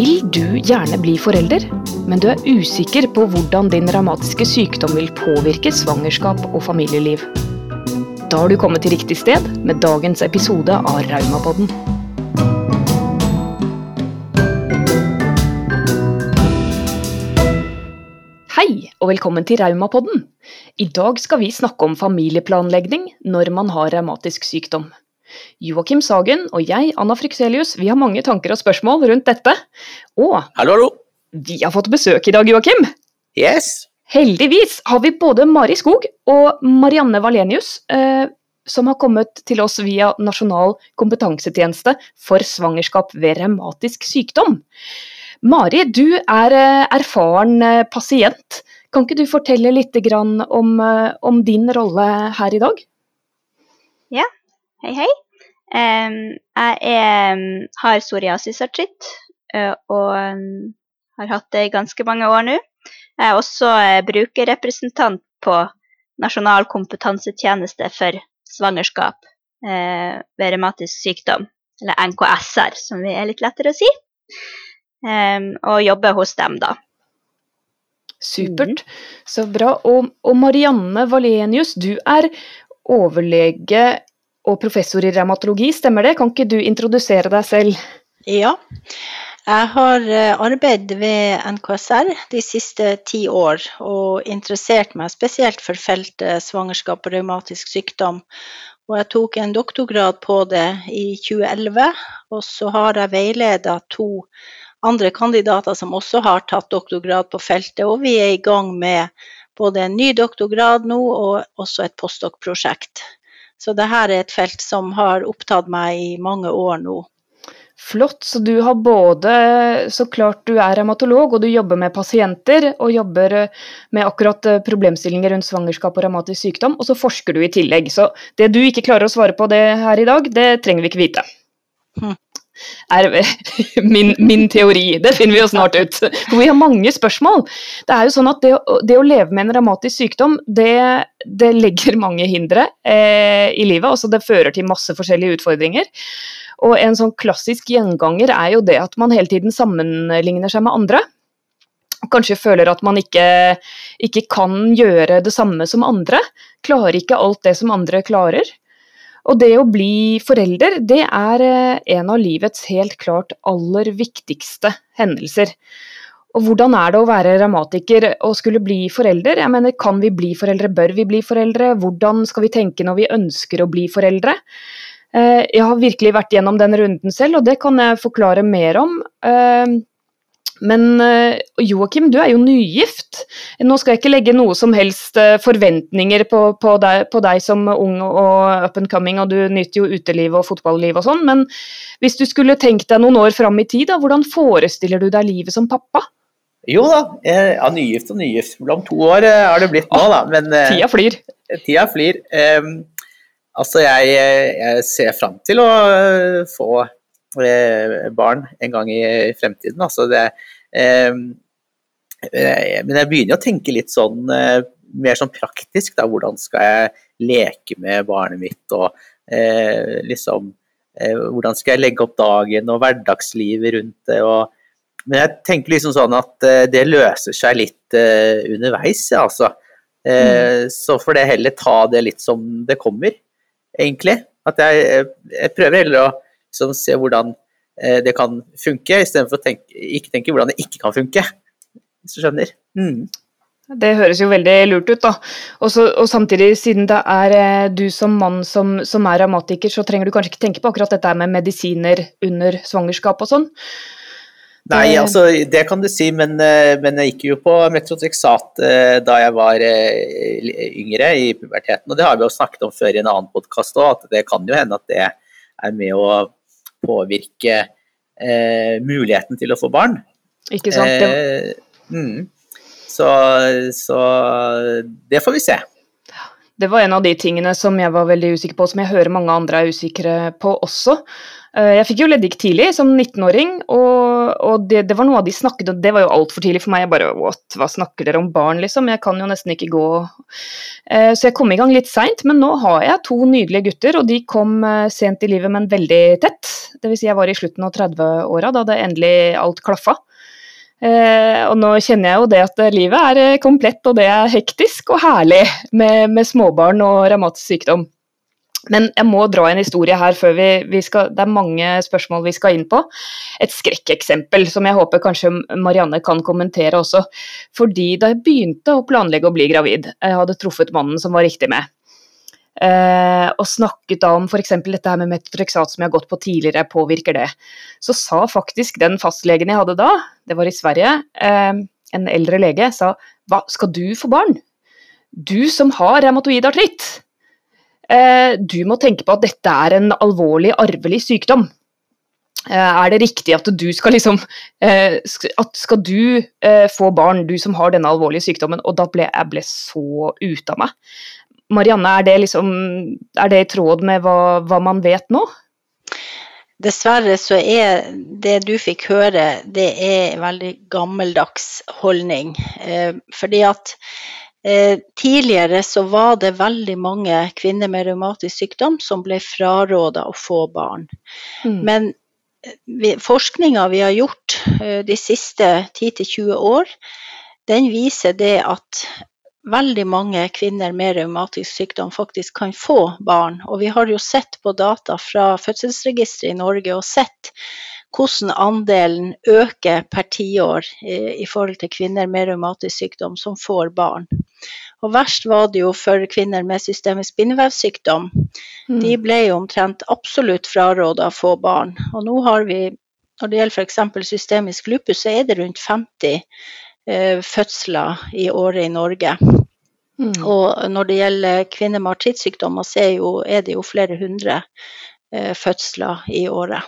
Vil du gjerne bli forelder, men du er usikker på hvordan din revmatiske sykdom vil påvirke svangerskap og familieliv? Da har du kommet til riktig sted med dagens episode av Raumapodden. Hei, og velkommen til Raumapodden. I dag skal vi snakke om familieplanlegging når man har revmatisk sykdom. Joakim Sagen og jeg, Anna Frykselius, vi har mange tanker og spørsmål rundt dette. Og Hallo, hallo. vi har fått besøk i dag, Joakim. Yes. Heldigvis har vi både Mari Skog og Marianne Valenius, eh, som har kommet til oss via Nasjonal kompetansetjeneste for svangerskap ved revmatisk sykdom. Mari, du er eh, erfaren eh, pasient. Kan ikke du fortelle litt grann om, eh, om din rolle her i dag? Hei, hei. Jeg er, har psoriasisartritt og har hatt det i ganske mange år nå. Jeg er også eh, brukerrepresentant på Nasjonal kompetansetjeneste for svangerskap ved revmatisk sykdom, eller NKSR, som vi er litt lettere å si. Og jobber hos dem, da. Supert, så bra. Og, og Marianne Valenius, du er overlege og professor i revmatologi, stemmer det? Kan ikke du introdusere deg selv? Ja. Jeg har eh, arbeidet ved NKSR de siste ti år og interessert meg spesielt for feltet svangerskap og revmatisk sykdom. Og jeg tok en doktorgrad på det i 2011, og så har jeg veileda to andre kandidater som også har tatt doktorgrad på feltet, og vi er i gang med både en ny doktorgrad nå og også et postdoc-prosjekt. Så dette er et felt som har opptatt meg i mange år nå. Flott, så du har både Så klart du er revmatolog, og du jobber med pasienter, og jobber eh, med akkurat eh, problemstillinger rundt svangerskap og revmatisk sykdom, og så forsker du i tillegg. Så det du ikke klarer å svare på det her i dag, det trenger vi ikke vite. Hm. Er min, min teori. Det finner vi jo snart ut. For vi har mange spørsmål. Det er jo sånn at det, det å leve med en revmatisk sykdom, det, det legger mange hindre eh, i livet. Altså det fører til masse forskjellige utfordringer. Og en sånn klassisk gjenganger er jo det at man hele tiden sammenligner seg med andre. Kanskje føler at man ikke, ikke kan gjøre det samme som andre. Klarer ikke alt det som andre klarer. Og det å bli forelder, det er eh, en av livets helt klart aller viktigste hendelser. Og hvordan er det å være revmatiker og skulle bli forelder? Jeg mener, Kan vi bli foreldre, bør vi bli foreldre? Hvordan skal vi tenke når vi ønsker å bli foreldre? Eh, Jeg har virkelig vært gjennom den runden selv, og det kan jeg forklare mer om. Men eh, Joakim, du er jo nygift. Nå skal jeg ikke legge noe som helst eh, forventninger på, på, deg, på deg som ung og up and coming, og du nyter jo uteliv og fotballiv og sånn, men hvis du skulle tenkt deg noen år fram i tid, da, hvordan forestiller du deg livet som pappa? Jo da, eh, ja, nygift og nygift. Om to år har det blitt nå, da. Men Tida flyr. tida flyr. Um, altså, jeg, jeg ser fram til å få barn en gang i fremtiden. Altså, det, eh, men jeg begynner å tenke litt sånn eh, mer sånn praktisk, da. Hvordan skal jeg leke med barnet mitt, og eh, liksom eh, Hvordan skal jeg legge opp dagen og hverdagslivet rundt det. og men jeg tenker liksom sånn at eh, det løser seg litt eh, underveis, ja, altså. Mm. Så får det heller ta det litt som det kommer, egentlig. At jeg, eh, jeg prøver heller å liksom, se hvordan eh, det kan funke, istedenfor å tenke, ikke tenke hvordan det ikke kan funke. Hvis du skjønner? Mm. Det høres jo veldig lurt ut, da. Og, så, og samtidig, siden det er eh, du som mann som, som er revmatiker, så trenger du kanskje ikke tenke på akkurat dette med medisiner under svangerskap og sånn. Nei, Eh. altså det kan du si, men, men jeg gikk jo på metrotrexat da jeg var yngre i puberteten. Og det har vi jo snakket om før i en annen podkast òg, at det kan jo hende at det er med å påvirke eh, muligheten til å få barn. Ikke sant? Eh, mm. så, så det får vi se. Det var en av de tingene som jeg var veldig usikker på, som jeg hører mange andre er usikre på også. Eh, Jeg fikk jo leddgikt tidlig, som 19-åring, og, og det, det var noe av de snakket om Det var jo altfor tidlig for meg. Jeg bare what, hva snakker dere om barn, liksom? Jeg kan jo nesten ikke gå. Eh, Så jeg kom i gang litt seint, men nå har jeg to nydelige gutter, og de kom eh, sent i livet, men veldig tett. Dvs. Si jeg var i slutten av 30-åra da det endelig alt klaffa. Eh, og nå kjenner jeg jo det at livet er eh, komplett, og det er hektisk og herlig med, med småbarn og revmatisk sykdom. Men jeg må dra en historie her før vi, vi, skal Det er mange spørsmål vi skal inn på. Et skrekkeksempel som jeg håper kanskje Marianne kan kommentere også. Fordi da jeg begynte å planlegge å bli gravid, jeg hadde truffet mannen som var riktig med, eh, og snakket da om f.eks. dette her med metotrexat som jeg har gått på tidligere, påvirker det, så sa faktisk den fastlegen jeg hadde da, det var i Sverige, eh, en eldre lege, sa hva, skal du få barn? Du som har revmatoid artritt? Eh, du må tenke på at dette er en alvorlig arvelig sykdom. Eh, er det riktig at du skal liksom eh, at Skal du få barn, du som har denne alvorlige sykdommen? Og da ble jeg ble så ute av meg. Marianne, er det, liksom, er det i tråd med hva, hva man vet nå? Dessverre så er det du fikk høre, det er en veldig gammeldags holdning. fordi at Eh, tidligere så var det veldig mange kvinner med revmatisk sykdom som ble fraråda å få barn. Mm. Men eh, forskninga vi har gjort eh, de siste 10-20 år, den viser det at veldig mange kvinner med revmatisk sykdom faktisk kan få barn. Og vi har jo sett på data fra fødselsregisteret i Norge og sett hvordan andelen øker per tiår i forhold til kvinner med revmatisk sykdom som får barn. Og verst var det jo for kvinner med systemisk bindevevsykdom. Mm. De ble jo omtrent absolutt fraråda å få barn. Og nå har vi, når det gjelder f.eks. systemisk lupus, så er det rundt 50 eh, fødsler i året i Norge. Mm. Og når det gjelder kvinner med artrittsykdommer, så er, jo, er, det jo flere hundre eh, fødsler i året.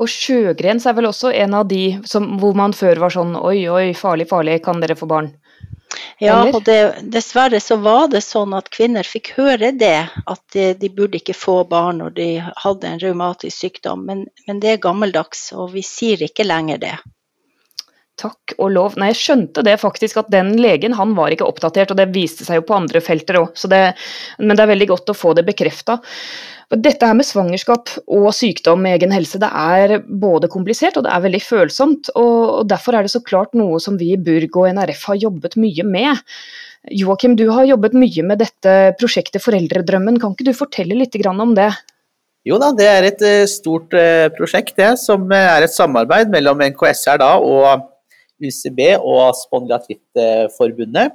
Og Sjøgrens er vel også en av de som, hvor man før var sånn oi, oi, farlig, farlig, kan dere få barn? Ja, og det, dessverre så var det sånn at kvinner fikk høre det, at de, de burde ikke få barn når de hadde en revmatisk sykdom. Men, men, det er gammeldags, og vi sier ikke lenger det. Takk og lov. Nei, jeg skjønte det faktisk, at den legen han var ikke oppdatert, og det viste seg jo på andre felter òg. Men det er veldig godt å få det bekrefta. Dette her med svangerskap og sykdom med egen helse det er både komplisert og det er veldig følsomt. og Derfor er det så klart noe som vi i Burg og NRF har jobbet mye med. Joakim, du har jobbet mye med dette prosjektet Foreldredrømmen. Kan ikke du fortelle litt om det? Jo da, det er et eh, stort eh, prosjekt det, som er et samarbeid mellom NKSR da, og UCB og Spondylatrittforbundet.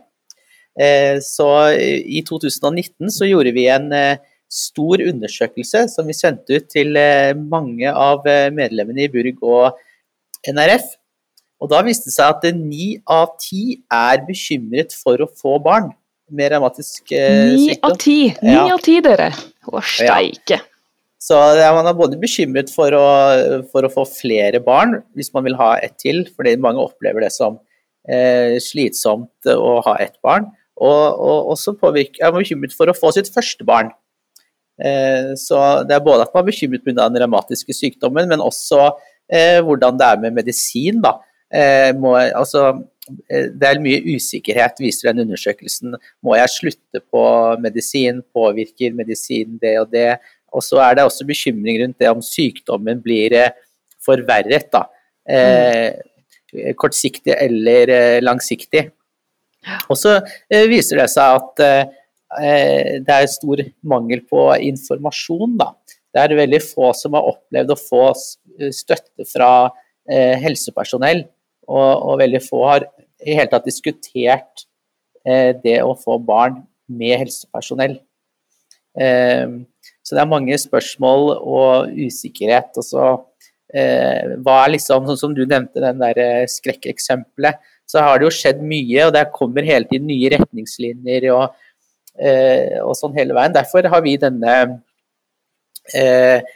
Eh, så i 2019 så gjorde vi en stor undersøkelse som vi sendte ut til eh, mange av eh, medlemmene i Burg og NRF. Og da viste det seg at ni av ti er bekymret for å få barn med revmatisk eh, sykdom. Ni av ti! Ni av ti, dere! Å, steike. Ja. Så man er både bekymret for å, for å, få flere barn, hvis man vil ha ett til, fordi mange opplever det som eh, slitsomt å ha ett barn. Og, og også påvirke, er man bekymret for å få sitt første barn. Eh, så det er både at man er bekymret pga. den revmatiske sykdommen, men også eh, hvordan det er med medisin. da. Eh, må, altså, det er mye usikkerhet, viser den undersøkelsen. Må jeg slutte på medisin? Påvirker medisin det og det? Og så er det også bekymring rundt det om sykdommen blir forverret. da. Eh, Kortsiktig eller langsiktig. Og så viser det seg at Eh, det er stor mangel på informasjon. Da. Det er veldig få som har opplevd å få støtte fra eh, helsepersonell, og, og, veldig få har i hele tatt diskutert eh, det å få barn med helsepersonell. Så det er mange spørsmål og usikkerhet. Og så hva er liksom, sånn som du nevnte, den der skrekkeksempelet, så har det jo skjedd mye, og det kommer hele tiden nye retningslinjer og Eh, og sånn hele veien. Derfor har vi denne eh,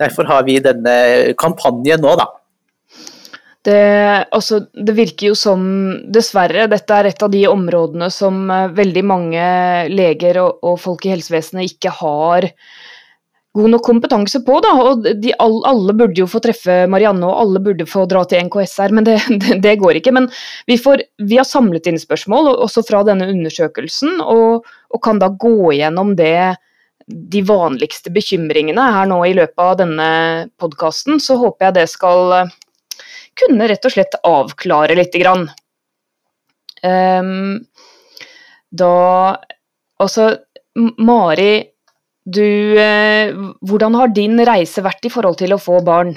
Derfor har vi denne kampanjen nå, da. Det, altså, det, virker jo som, dessverre, dette er et av de områdene som eh, veldig mange leger og, og folk i helsevesenet ikke har god nok kompetanse på. Da. og de, Alle burde jo få treffe Marianne, og alle burde få dra til NKSR, men det, det, det går ikke. Men vi, får, vi, har samlet inn spørsmål, også fra denne undersøkelsen, og, og kan da gå gjennom det, de vanligste bekymringene her nå i løpet av denne podkasten, så håper jeg det skal eh, kunne rett og slett avklare lite grann. Um, da Altså, Mari, du eh, Hvordan har din reise vært i forhold til å få barn?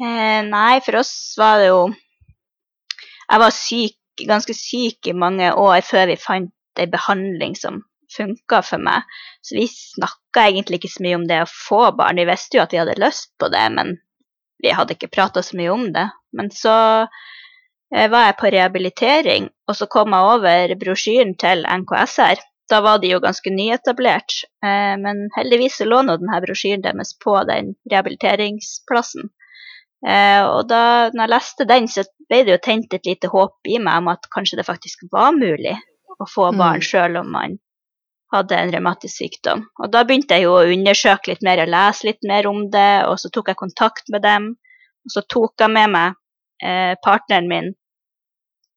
Eh, nei, for oss var det jo Jeg var syk, ganske syk i mange år før vi fant ei behandling som funka for meg. Så vi snakka egentlig ikke så mye om det å få barn. Vi visste jo at vi hadde lyst på det, men vi hadde ikke prata så mye om det. Men så eh, var jeg på rehabilitering, og så kom jeg over brosjyren til NKSR. Da var de jo ganske nyetablert, eh, men heldigvis lå nå denne brosjyren deres på den rehabiliteringsplassen. Eh, og da når jeg leste den, så ble det jo tent et lite håp i meg om at kanskje det faktisk var mulig å få barn mm. sjøl om man hadde en revmatisk sykdom. Og da begynte jeg jo å undersøke litt mer og lese litt mer om det, og så tok jeg kontakt med dem. Og så tok jeg med meg eh, partneren min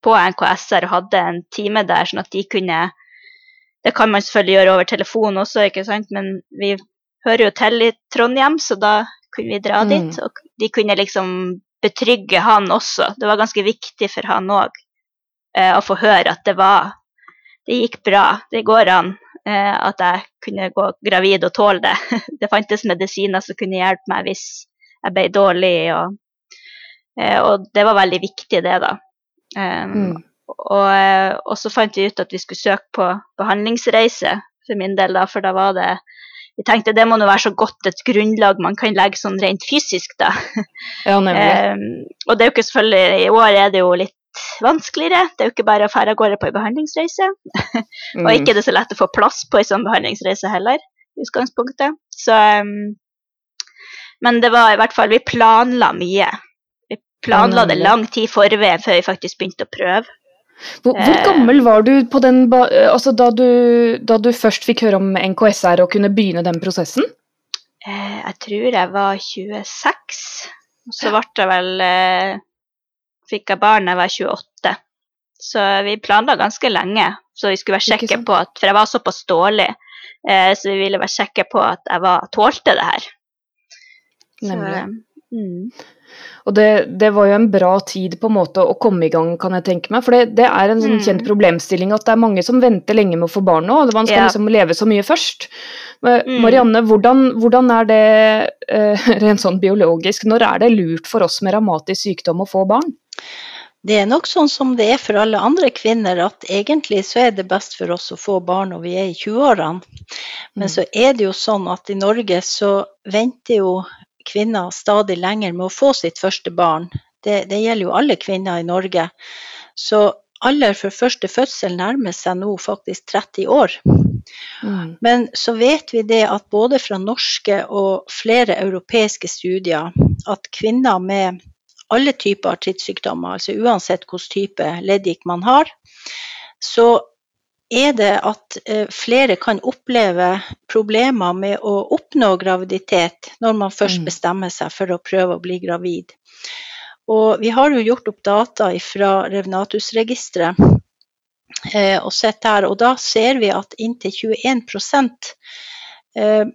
på NKSR og hadde en time der, sånn at de kunne Det kan man selvfølgelig gjøre over telefon også, ikke sant, men vi hører jo til i Trondheim, så da kunne vi dra mm. dit. Og de kunne liksom betrygge han også. Det var ganske viktig for han òg eh, å få høre at det var Det gikk bra, det går an. Eh, at jeg kunne gå gravid og tåle det. Det fantes medisiner som kunne hjelpe meg hvis jeg ble dårlig. Og, eh, og det var veldig viktig, det, da. Um, mm. Og, eh, og, så fant vi ut at vi skulle søke på behandlingsreise for min del, da, for da var det vi tenkte det må nå være så godt et grunnlag man kan legge sånn rent fysisk, da. Ja, um, og det er jo ikke selvfølgelig I år er det jo litt vanskeligere. Det er jo ikke bare å dra av gårde på en behandlingsreise. Mm. og ikke er det så lett å få plass på en sånn behandlingsreise heller, i utgangspunktet. Så, um, men det var i hvert fall Vi planla mye. Vi planla det lang tid forveien før vi faktisk begynte å prøve. Hvor, hvor, gammel var du, den, altså da, du da du først fikk høre om NKSR og kunne begynne den prosessen? Eh, jeg tror jeg var 26. Og så ble jeg vel eh, fikk jeg barn da jeg var 28. Så vi planla ganske lenge, så vi skulle være sikre på at For jeg var såpass dårlig, eh, så vi ville være sikre på at jeg var, tålte det her. Nemlig. Mm. Og det, det, var jo en bra tid på en måte å komme i gang, kan jeg tenke meg. For det, det er en sånn kjent mm. problemstilling at det er mange som venter lenge med å få barn nå. og Man skal ja. liksom leve så mye først. Mm. Marianne, hvordan, hvordan, er det eh, rent sånn biologisk? Når er det lurt for oss med ramatisk sykdom å få barn? Det er nok sånn som det er for alle andre kvinner, at egentlig så er det best for oss å få barn når vi er i 20-årene. Men mm. så er det jo sånn at i Norge så venter jo kvinner stadig lenger med å få sitt første barn. Det, det gjelder jo alle kvinner i Norge. Så alder for første fødsel nærmer seg nå faktisk 30 år. Mm. Men så vet vi det at både fra norske og flere europeiske studier at kvinner med alle typer artrittsykdommer, altså uansett hvilken type leddgikt man har, så er det at eh, flere kan oppleve problemer med å oppnå graviditet når man først mm. bestemmer seg for å prøve å bli gravid. Og vi har jo gjort opp data fra Revnatusregisteret eh, og sett her, og da ser vi at inntil 21 eh,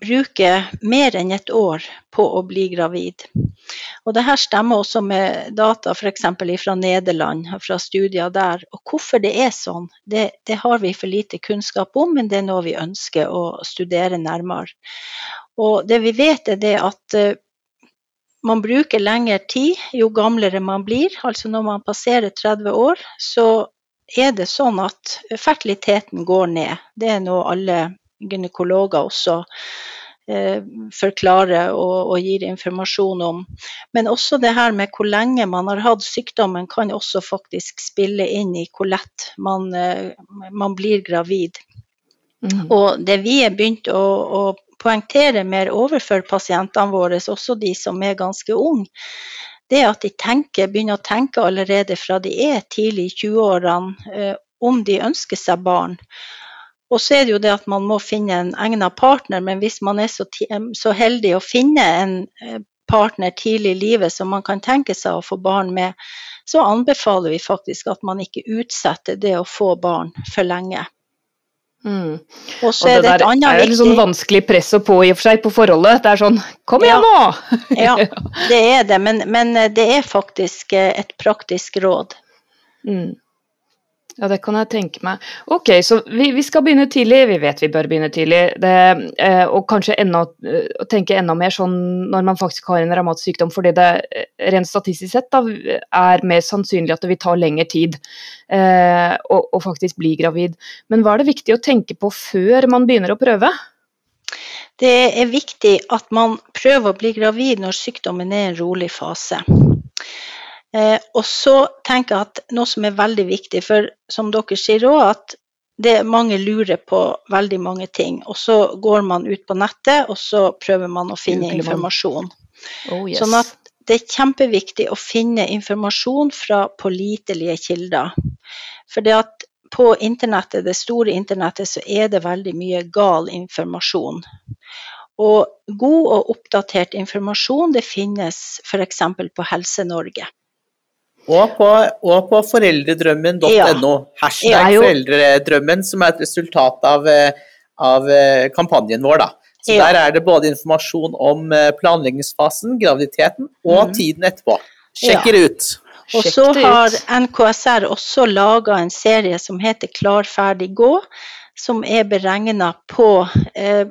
bruker mer enn et år på å bli gravid. Og det her stemmer også med data f.eks. fra Nederland, fra studier der. Og hvorfor det er sånn, det, det, har vi for lite kunnskap om, men det er noe vi ønsker å studere nærmere. Og det vi vet er det at uh, man bruker lengre tid jo gamlere man blir. Altså når man passerer 30 år, så er det sånn at fertiliteten går ned. Det er noe alle gynekologer også eh, forklarer og, og, gir informasjon om. Men også det her med hvor lenge man har hatt sykdommen, kan også faktisk spille inn i hvor lett man, eh, man blir gravid. Mm. Og det vi har begynt å, å poengtere mer overfor pasientene våre, også de som er ganske unge, det er at de tenker, begynner å tenke allerede fra de er tidlig i 20-årene eh, om de ønsker seg barn. Og så er det jo det at man må finne en egnet partner, men hvis man er så, så heldig å finne en eh, partner tidlig i livet som man kan tenke seg å få barn med, så anbefaler vi faktisk at man ikke utsetter det å få barn for lenge. Mm. Og så er det det et annet er litt sånn vanskelig press å på i og for seg på forholdet. Det er sånn Kom igjen nå! Ja, det er det, men, men det er faktisk eh, et praktisk råd. Mm. Ja, det kan jeg tenke meg. Ok, så vi, vi skal begynne tidlig. Vi vet vi bør begynne tidlig. Det, eh, og kanskje enda, eh, tenke enda mer sånn når man faktisk har en revmatisk sykdom, fordi det eh, rent statistisk sett da, er mer sannsynlig at det vil ta lengre tid eh, å, å faktisk bli gravid. Men hva er det viktig å tenke på før man begynner å prøve? Det er viktig at man prøver å bli gravid når sykdommen er i en rolig fase. Eh, og så tenker jeg at noe som er veldig viktig, for som dere sier òg, at det er mange lurer på veldig mange ting. Og så går man ut på nettet, og så prøver man å finne Googler informasjon. Oh, yes. Sånn at det er kjempeviktig å finne informasjon fra pålitelige kilder. For det at på internettet, det store internettet, så er det veldig mye gal informasjon. Og god og oppdatert informasjon det finnes f.eks. på Helse-Norge. Og på, og på foreldredrømmen.no. Ja. Hashtag Ja, jo. foreldredrømmen, som er et resultat av, eh, av eh, kampanjen vår. da. Så Ja. Der er det både informasjon om eh, planleggingsfasen, graviditeten, og mm. tiden etterpå. Sjekk Ja. det ut. Og så har. NKSR også laga en serie som heter Klar, ferdig, gå, som er beregna på eh,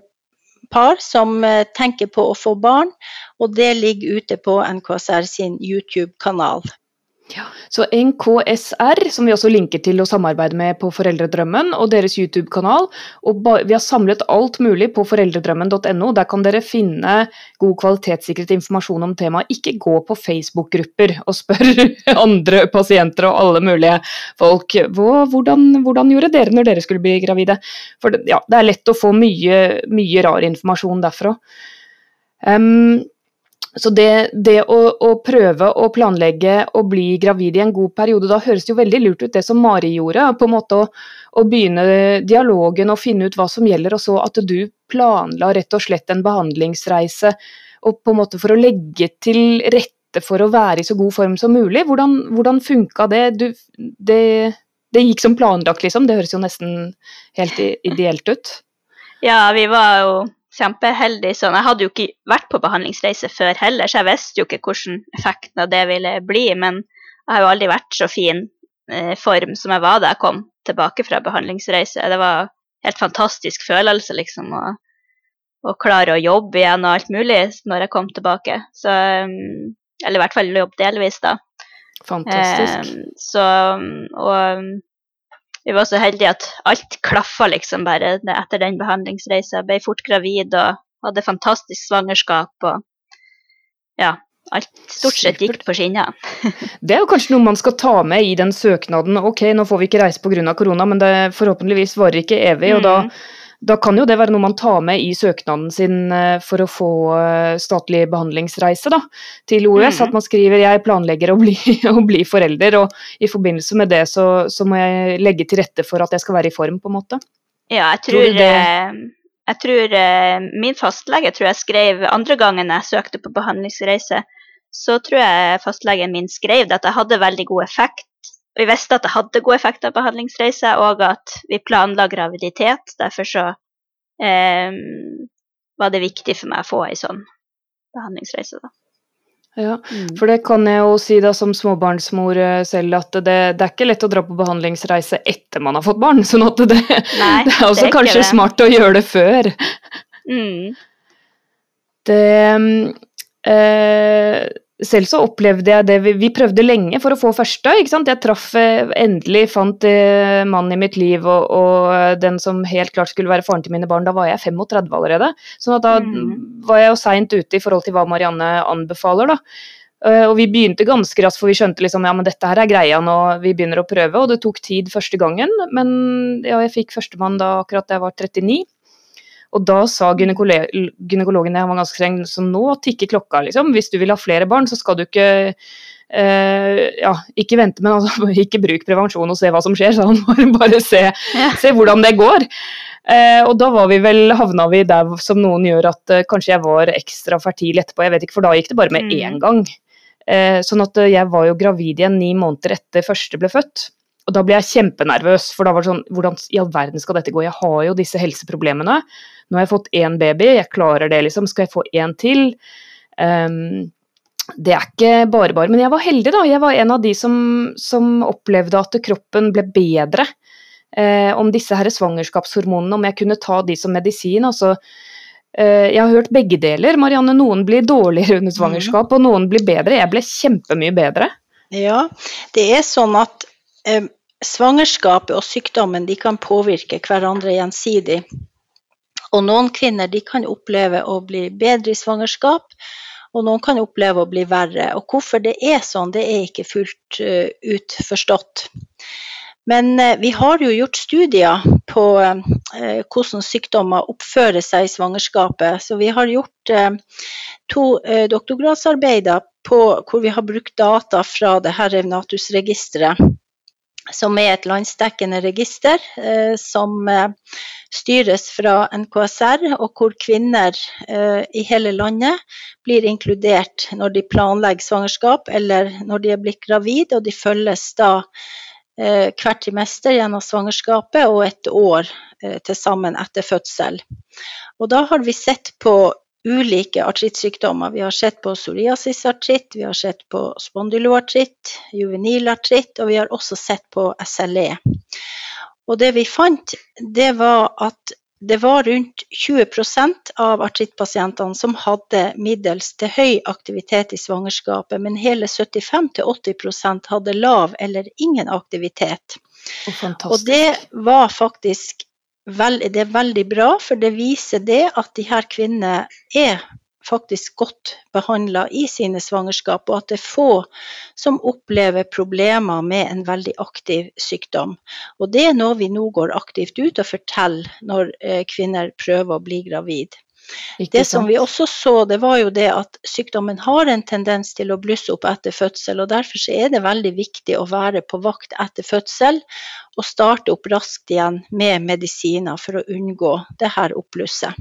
par som eh, tenker på å få barn, og det ligger ute på NKSR sin YouTube-kanal. Så NKSR, som vi også linker til å samarbeide med på Foreldredrømmen, og deres YouTube-kanal. Og vi har samlet alt mulig på foreldredrømmen.no. Der kan dere finne god kvalitetssikret informasjon om temaet. Ikke gå på Facebook-grupper og spør andre pasienter og alle mulige folk hvordan, hvordan gjorde dere når dere skulle bli gravide. For ja, det er lett å få mye, mye rar informasjon derfra. Um, så det, det å, å prøve å planlegge å bli gravid i en god periode, da høres jo veldig lurt ut det som Mari gjorde. På en måte å, å begynne dialogen og finne ut hva som gjelder, og så at du planla rett og slett en behandlingsreise og på en måte for å legge til rette for å være i så god form som mulig. Hvordan, hvordan funka det? Du, det? Det gikk som planlagt, liksom. Det høres jo nesten helt ideelt ut. Ja, vi var jo kjempeheldige sånn. Jeg hadde jo ikke vært på behandlingsreise før heller, så jeg visste jo ikke hvordan effekten av det ville bli. Men jeg har jo aldri vært så fin eh, form som jeg var da jeg kom tilbake fra behandlingsreise. Det var helt fantastisk følelse, liksom, å, å klare å jobbe igjen og alt mulig når jeg kom tilbake. Så, um, eller i hvert fall jobbe delvis, da. Fantastisk. Eh, så, og vi var så heldige at alt klaffa liksom bare etter den behandlingsreisa. Ble fort gravid og hadde fantastisk svangerskap og ja, alt stort sett gikk på skinner. Det er jo kanskje noe man skal ta med i den søknaden. Ok, nå får vi ikke reise pga. korona, men det forhåpentligvis varer ikke evig. og da, Mm. Da kan jo det være noe man tar med i søknaden sin eh, for å få eh, statlig behandlingsreise da, til OUS. Mm. At man skriver 'jeg planlegger å bli, å bli forelder', og i forbindelse med det så, så må jeg legge til rette for at jeg skal være i form, på en måte. Ja, jeg Tror tror, eh, jeg tror min fastlege tror jeg skrev andre gangen jeg søkte på behandlingsreise, så tror jeg fastlegen min skrev at jeg hadde veldig god effekt. Vi visste at det hadde god effekt av behandlingsreise, og at vi planla graviditet. Derfor så eh, var det viktig for meg å få ei sånn behandlingsreise. Da. Ja, For det kan jeg jo si da som småbarnsmor eh, selv, at det, det er ikke lett å dra på behandlingsreise etter man har fått barn. sånn at det, Nei, det er også det er kanskje det. smart å gjøre det før. Mm. Det eh, Selv så opplevde jeg det vi, vi prøvde lenge for å få første. ikke sant? Jeg traff eh, endelig, fant eh, mannen i mitt liv og, og den som helt klart skulle være faren til mine barn. Da var jeg 35 allerede. sånn at da Mm. var jeg jo seint ute i forhold til hva Marianne anbefaler. da. Eh, og vi begynte ganske raskt, for vi skjønte liksom ja, men dette her er greia nå, vi begynner å prøve. Og det tok tid første gangen, men ja, jeg fikk førstemann da akkurat da jeg var 39. Og da sa gynekologen jeg var ganske streng, så nå tikker klokka, liksom. Hvis du vil ha flere barn, så skal du ikke Uh, ja, ikke vente, men altså, ikke bruk prevensjon og se hva som skjer, sa han. Bare, bare se, Ja. se hvordan det går. Uh, og da var vi vel, havna vi der som noen gjør at uh, kanskje jeg var ekstra fertil etterpå, jeg vet ikke, for da gikk det bare med Mm. én gang. Sånn at jeg var jo gravid igjen ni måneder etter første ble født. og da ble jeg kjempenervøs, for da var det sånn Hvordan i all verden skal dette gå? Jeg har jo disse helseproblemene. Nå har jeg fått én baby, jeg klarer det, liksom. Skal jeg få én til? Um, det er ikke bare bare. Men jeg var heldig, da. Jeg var en av de som, som opplevde at kroppen ble bedre eh, om disse her svangerskapshormonene, om jeg kunne ta de som medisin. altså eh, jeg har hørt begge deler. Marianne, Noen blir dårligere under svangerskap, og noen blir bedre. Jeg ble kjempemye bedre. Ja, det er sånn at eh, svangerskapet og sykdommen de kan påvirke hverandre gjensidig. Og noen kvinner kan oppleve å bli bedre i svangerskap, og noen kan oppleve å bli verre. Og hvorfor det er sånn, det er ikke fullt uh, ut forstått. Men uh, vi har jo gjort studier på uh, hvordan sykdommer oppfører seg i svangerskapet. Så vi har gjort to doktorgradsarbeider på, hvor vi har brukt data fra det her Revnatus-registeret som er et landsdekkende register eh, som eh, styres fra NKSR, og hvor kvinner eh, i hele landet blir inkludert når de planlegger svangerskap eller når de er blitt gravid, og de følges da eh, hvert trimester gjennom svangerskapet og et år eh, til sammen etter fødsel. Og da har vi sett på ulike artrittsykdommer. Vi har sett på psoriasisartritt, vi har sett på spondyloartritt, juvenilartritt, og vi har også sett på SLE. Og det vi fant, det var at det var rundt 20% av artrittpasientene som hadde middels til høy aktivitet i svangerskapet, men hele 75-80% hadde lav eller ingen aktivitet. Og, og det var faktisk det er veldig bra, for det viser det at de her kvinnene er faktisk godt behandla i sine svangerskap, og at det er få som opplever problemer med en veldig aktiv sykdom. Og det er noe vi nå går aktivt ut og forteller når eh, kvinner prøver å bli gravid. Det som vi også så, det var jo det at sykdommen har en tendens til å blusse opp etter fødsel. og Derfor er det veldig viktig å være på vakt etter fødsel og starte opp raskt igjen med medisiner for å unngå det her oppblusset.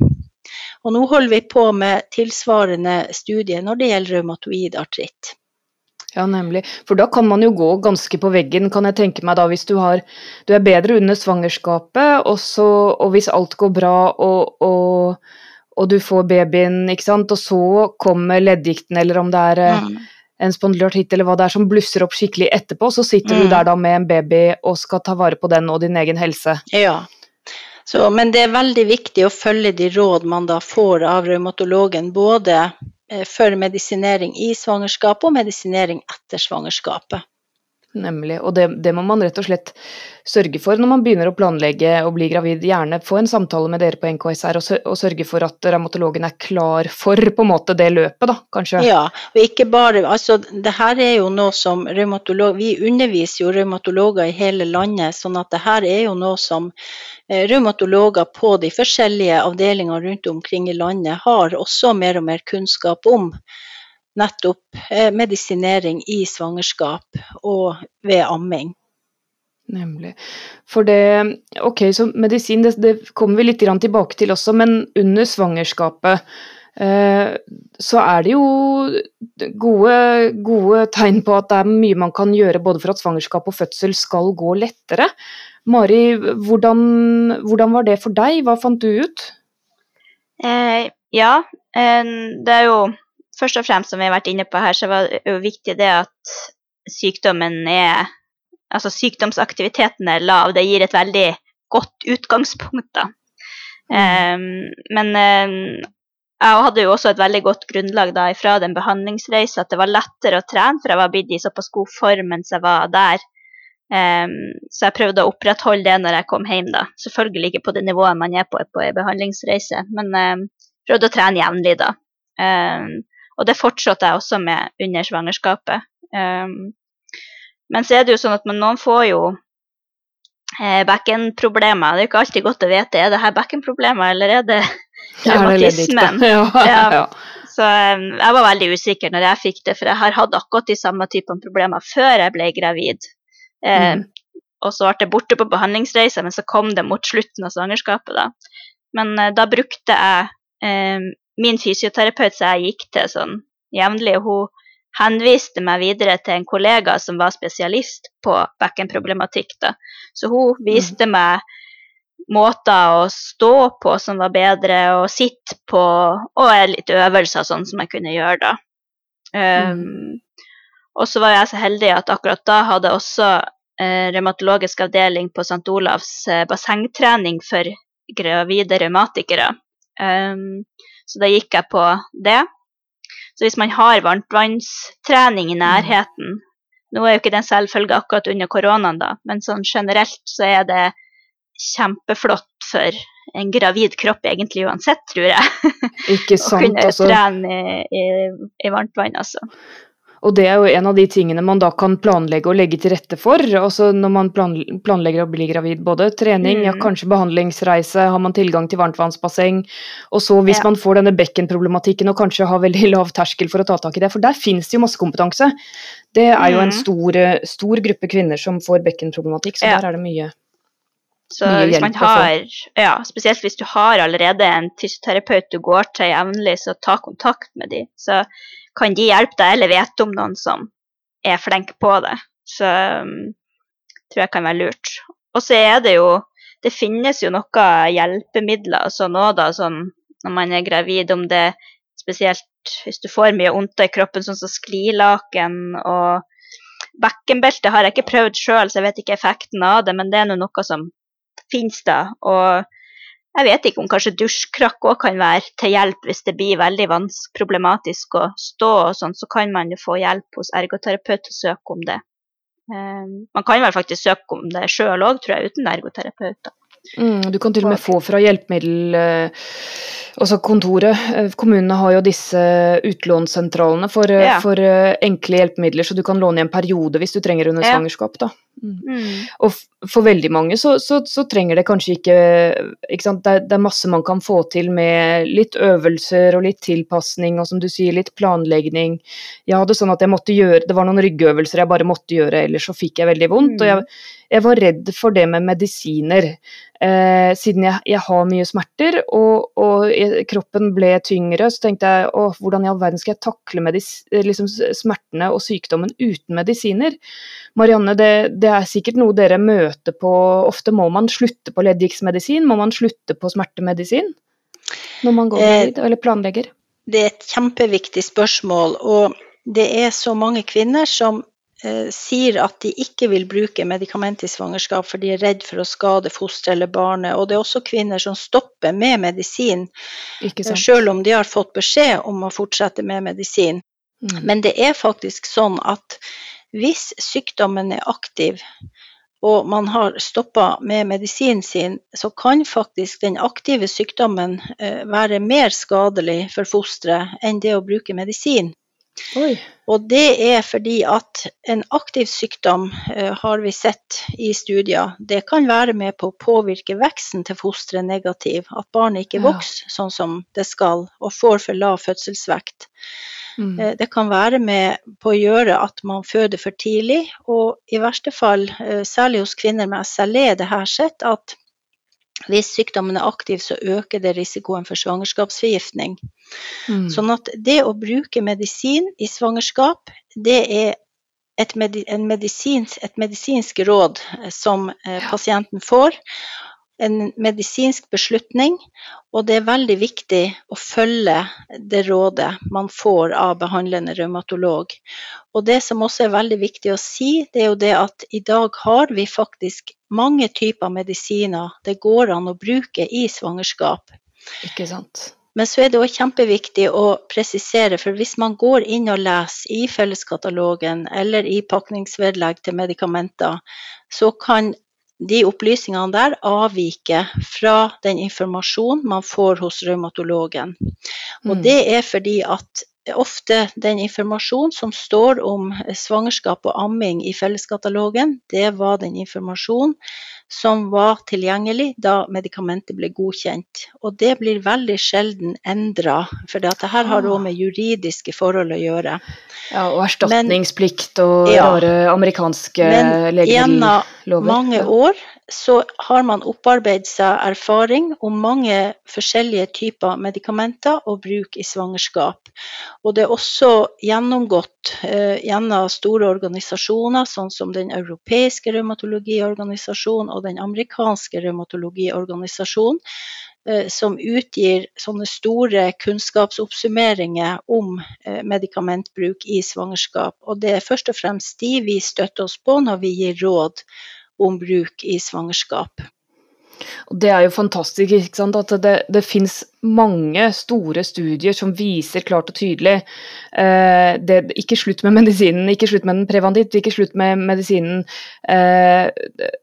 Og nå holder vi på med tilsvarende studie når det gjelder revmatoid artritt. Ja, nemlig. For da kan man jo gå ganske på veggen, kan jeg tenke meg da, hvis du, har, du er bedre under svangerskapet, og, så, og hvis alt går bra og, og og du får babyen, ikke sant, og så kommer leddgikten, eller om det er eh, mm. en spondylartitt eller hva det er som blusser opp skikkelig etterpå, så sitter mm. du der da med en baby og skal ta vare på den og din egen helse. Ja. Så, men det er veldig viktig å følge de råd man da får av revmatologen, både eh, for medisinering i svangerskapet og medisinering etter svangerskapet. Nemlig. Og det, det, må man rett og slett sørge for når man begynner å planlegge å bli gravid. Gjerne få en samtale med dere på NKSR og, sørge for at revmatologen er klar for på en måte det løpet, da, kanskje. Ja, og ikke bare Altså, det her er jo noe som revmatolog Vi underviser jo revmatologer i hele landet, sånn at det her er jo noe som eh, revmatologer på de forskjellige avdelingene rundt omkring i landet har også mer og mer kunnskap om nettopp eh, medisinering i svangerskap og ved amming. Nemlig. For det Ok, så medisin, det, det kommer vi litt tilbake til også, men under svangerskapet eh, så er det jo gode, gode, tegn på at det er mye man kan gjøre både for at svangerskap og fødsel skal gå lettere. Mari, hvordan, hvordan var det for deg? Hva fant du ut? Eh, ja, eh, det er jo først og fremst, som vi har vært inne på her, så var det jo viktig det at sykdommen er Altså sykdomsaktiviteten er lav. Det gir et veldig godt utgangspunkt, da. Mm. Um, men um, jeg hadde jo også et veldig godt grunnlag da fra den behandlingsreisa at det var lettere å trene, for jeg var blitt i såpass god form mens jeg var der. Um, så jeg prøvde å opprettholde det når jeg kom hjem, da. Selvfølgelig ikke på det nivået man er på på en behandlingsreise, men prøvde å trene jevnlig, da. Um, og det fortsatte jeg også med under svangerskapet. Um, men så er det jo sånn at noen får jo eh, bekkenproblemer. Det er jo ikke alltid godt å vite er det her bekkenproblemer eller er det revmatismen. Ja, ja, ja. Så um, jeg var veldig usikker når jeg fikk det, for jeg har hatt akkurat de samme typene problemer før jeg ble gravid. Eh, mm. Og så ble det borte på behandlingsreise, men så kom det mot slutten av svangerskapet. Da. Men eh, da brukte jeg eh, min fysioterapeut som jeg gikk til sånn jevnlig, hun henviste meg videre til en kollega som var spesialist på bekkenproblematikk. Da. Så hun viste mm. meg måter å stå på som var bedre, og sitte på, og litt øvelser sånn som jeg kunne gjøre da. Um, mm. Og så var jeg så heldig at akkurat da hadde også eh, revmatologisk avdeling på St. Olavs eh, bassengtrening for gravide revmatikere. Um, så da gikk jeg på det. Så hvis man har varmtvannstrening i nærheten Nå er jo ikke det en selvfølge akkurat under koronaen, da, men sånn generelt så er det kjempeflott for en gravid kropp egentlig uansett, tror jeg. Ikke sant, Å kunne altså. trene i, i, i varmt vann, altså. Og det er jo en av de tingene man da kan planlegge og legge til rette for. Altså når man planlegger å bli gravid. Både trening, mm. ja, kanskje behandlingsreise, har man tilgang til varmtvannsbasseng. Og så hvis ja. man får denne bekkenproblematikken og kanskje har veldig lav terskel for å ta tak i det, for der finnes det jo masse kompetanse. Det er jo en mm. stor, stor gruppe kvinner som får bekkenproblematikk, så ja. der er det mye. Så hvis man har, ja, spesielt hvis du har allerede en fysioterapeut du går til jevnlig, så ta kontakt med dem. Så kan de hjelpe deg, eller vet om noen som er flink på det. Så um, tror jeg kan være lurt. Og så er det jo Det finnes jo noen hjelpemidler sånn òg, da, sånn når man er gravid, om det spesielt hvis du får mye vondt i kroppen, sånn som sklilaken og Bekkenbelte har jeg ikke prøvd sjøl, så jeg vet ikke effekten av det, men det er noe som finnes da. Og jeg vet ikke om kanskje dusjkrakk òg kan være til hjelp hvis det blir veldig problematisk å stå og sånn, så kan man jo få hjelp hos ergoterapeut og søke om det. Um, man kan vel faktisk søke om det sjøl òg, tror jeg, uten ergoterapeut. Mm, du kan til og med få fra hjelpemiddel... Altså kontoret. Eh, kommunene har jo disse utlånssentralene for, eh, ja. for enkle hjelpemidler, så du kan låne i en periode hvis du trenger under ja. svangerskap. da. Mm. Mm. Og for veldig mange så, så, så, trenger det kanskje ikke, ikke sant? Det, er, det, er, masse man kan få til med litt øvelser og litt tilpasning og som du sier, litt planlegging. Jeg hadde sånn at jeg måtte gjøre, Det var noen ryggøvelser jeg bare måtte gjøre, ellers så fikk jeg veldig vondt. og jeg, mm. jeg var redd for det med medisiner. Eh, siden jeg, jeg, har mye smerter og, og jeg, kroppen ble tyngre, så tenkte jeg å, hvordan i all verden skal jeg takle liksom, smertene og sykdommen uten medisiner? Marianne, det, det, er sikkert noe dere møter på ofte. Må man slutte på leddgiktsmedisin? Må man slutte på smertemedisin når man går gravid eh, eller planlegger? Det er et kjempeviktig spørsmål. og det er så mange kvinner som Eh, sier at de ikke vil bruke medikament i svangerskap for de er redd for å skade fosteret eller barnet. Og det er også kvinner som stopper med medisin, eh, selv om de har fått beskjed om å fortsette med medisin. Mm. Men det er faktisk sånn at hvis sykdommen er aktiv, og man har stoppa med medisinen sin, så kan faktisk den aktive sykdommen eh, være mer skadelig for fosteret enn det å bruke medisin. Oi. Og det er fordi at en aktiv sykdom uh, har vi sett i studier. Det kan være med på å påvirke veksten til fosteret negativ. At barnet ikke ja. vokser sånn som det skal, og får for lav fødselsvekt. Mm. Uh, det kan være med på å gjøre at man føder for tidlig, og i verste fall, uh, særlig hos kvinner med SLE, det her sett at hvis sykdommen er aktiv, så øker det risikoen for svangerskapsforgiftning. Mm. Sånn at det å bruke medisin i svangerskap, det er et, medisinsk, et medisinsk råd eh, som eh, pasienten får en medisinsk beslutning, og det er veldig viktig å følge det rådet man får av behandlende revmatolog. Og det som også er veldig viktig å si, det er jo det at i dag har vi faktisk mange typer medisiner det går an å bruke i svangerskap. Ikke sant. Men så er det òg kjempeviktig å presisere, for hvis man går inn og leser i felleskatalogen eller i pakningsvedlegg til medikamenter, så kan de opplysningene der avviker fra den informasjonen man får hos revmatologen. Og mm. det er fordi at ofte den informasjonen som står om svangerskap og amming i felleskatalogen, det var den informasjonen som var tilgjengelig da medikamentet ble godkjent. Og det blir veldig sjelden endra, for dette her har òg med juridiske forhold å gjøre. Ja, Og erstatningsplikt og ja, rare amerikanske legemiddellover. Men gjennom mange år så har man opparbeidet seg erfaring om mange forskjellige typer medikamenter og bruk i svangerskap. Og det er også gjennomgått eh, gjennom store organisasjoner, sånn som den europeiske revmatologiorganisasjonen og den amerikanske revmatologiorganisasjonen, eh, som utgir sånne store kunnskapsoppsummeringer om eh, medikamentbruk i svangerskap. Og det er først og fremst de vi støtter oss på når vi gir råd om bruk i svangerskap. Og Det er jo fantastisk ikke sant? at det, det finnes mange store studier som viser klart og tydelig eh, det, Ikke slutt med medisinen, ikke slutt med den preventivt, ikke slutt med medisinen eh,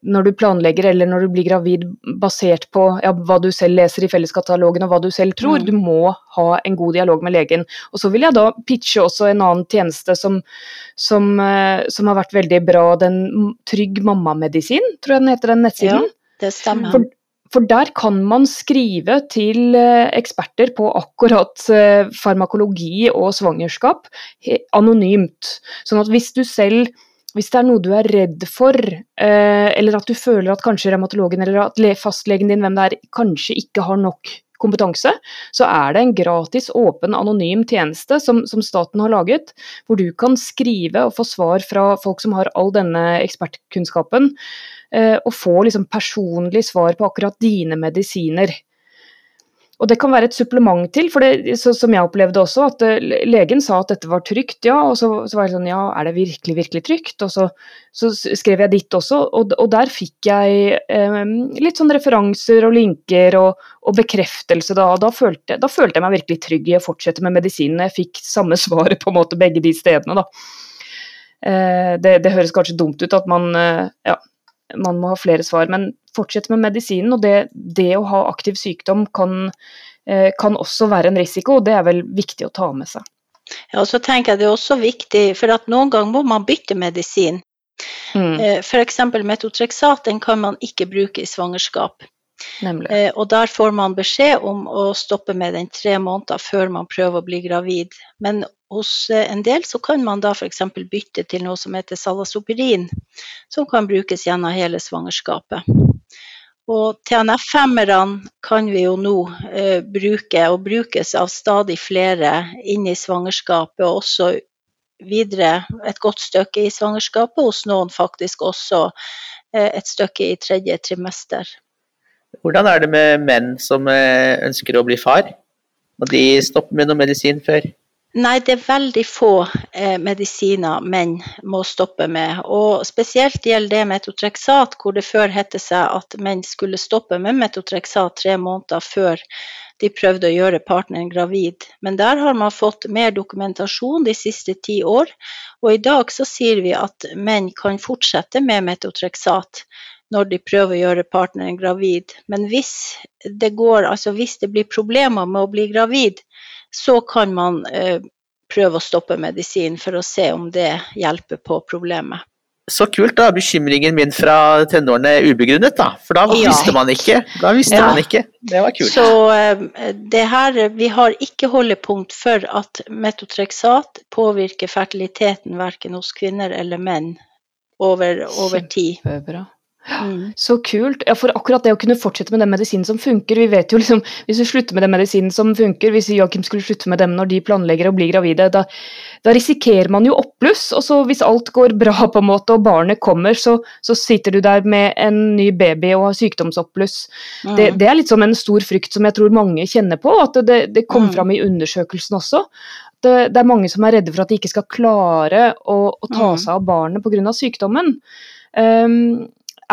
når du planlegger eller når du blir gravid basert på ja, hva du selv leser i felleskatalogen og hva du selv tror. Mm. Du må ha en god dialog med legen. Og Så vil jeg da pitche også en annen tjeneste som, som, eh, som har vært veldig bra, den Trygg mammamedisin, tror jeg den heter den nettsiden. Ja. Det stemmer. For, for, der kan man skrive til eh, eksperter på akkurat eh, farmakologi og svangerskap anonymt. Sånn at hvis du selv hvis det er noe du er redd for, eh, eller at du føler at kanskje revmatologen eller at fastlegen din hvem det er, kanskje ikke har nok kompetanse, så er det en gratis, åpen, anonym tjeneste som, som, staten har laget, hvor du kan skrive og få svar fra folk som har all denne ekspertkunnskapen, og få liksom personlig svar på akkurat dine medisiner. Og Det kan være et supplement til, for det, så, som jeg opplevde også, at uh, legen sa at dette var trygt, ja, og så, så, var jeg sånn ja, er det virkelig, virkelig trygt? Og så, så skrev jeg ditt også, og, og der fikk jeg eh, litt sånn referanser og linker og, og bekreftelse da, og da følte, da følte, jeg meg virkelig trygg i å fortsette med medisinene. Jeg fikk samme svaret på en måte begge de stedene, da. Eh, det, det, høres kanskje dumt ut at man eh, ja, man må ha flere svar. Men fortsett med medisinen. Og det, det å ha aktiv sykdom kan, eh, kan, også være en risiko, og det er vel viktig å ta med seg. Ja, og så tenker jeg Det er også viktig, for at noen ganger må man bytte medisin. Mm. Eh, F.eks. metotrexat den kan man ikke bruke i svangerskap. Eh, og der får man beskjed om å stoppe med den tre måneder før man prøver å bli gravid. Men hos eh, en del så kan man da f.eks. bytte til noe som heter salasopirin, som kan brukes gjennom hele svangerskapet. Og TNF-femmerne kan vi jo nå eh, bruke, og brukes av stadig flere inn i svangerskapet, og også videre et godt stykke i svangerskapet, hos noen faktisk også eh, et stykke i tredje trimester. Hvordan er det med menn som eh, ønsker å bli far? Må de stoppe med noe medisin før? Nei, det er veldig få eh, medisiner menn må stoppe med. Og spesielt gjelder det metotreksat, hvor det før het seg at menn skulle stoppe med metotreksat tre måneder før de prøvde å gjøre partneren gravid. Men der har man fått mer dokumentasjon de siste ti år, og i dag så sier vi at menn kan fortsette med metotrexat når de prøver å gjøre partneren gravid. Men hvis det, går, altså hvis det blir problemer med å bli gravid, så kan man eh, prøve å stoppe medisin for å se om det hjelper på problemet. Så kult, da. Bekymringen min fra tenårene ubegrunnet, da. For da ja. visste man ikke. Da visste ja. man ikke. Det var kult. Så eh, det her Vi har ikke holdepunkt for at metotrexat påvirker fertiliteten verken hos kvinner eller menn over, over tid. Kjempebra. Mm. Så kult. Ja, for akkurat det å kunne fortsette med den medisinen som funker Vi vet jo liksom, Hvis du slutter med den medisinen som funker, hvis Joakim skulle slutte med dem når de planlegger å bli gravide, da, da risikerer man jo oppbluss. Og så hvis alt går bra på en måte og barnet kommer, så, så sitter du der med en ny baby og har sykdomsoppbluss. Mm. Det, det, er litt som en stor frykt som jeg tror mange kjenner på. At det, det kom mm. fram i undersøkelsen også. Det, det, er mange som er redde for at de ikke skal klare å, å ta mm. seg av barnet pga. sykdommen. Um,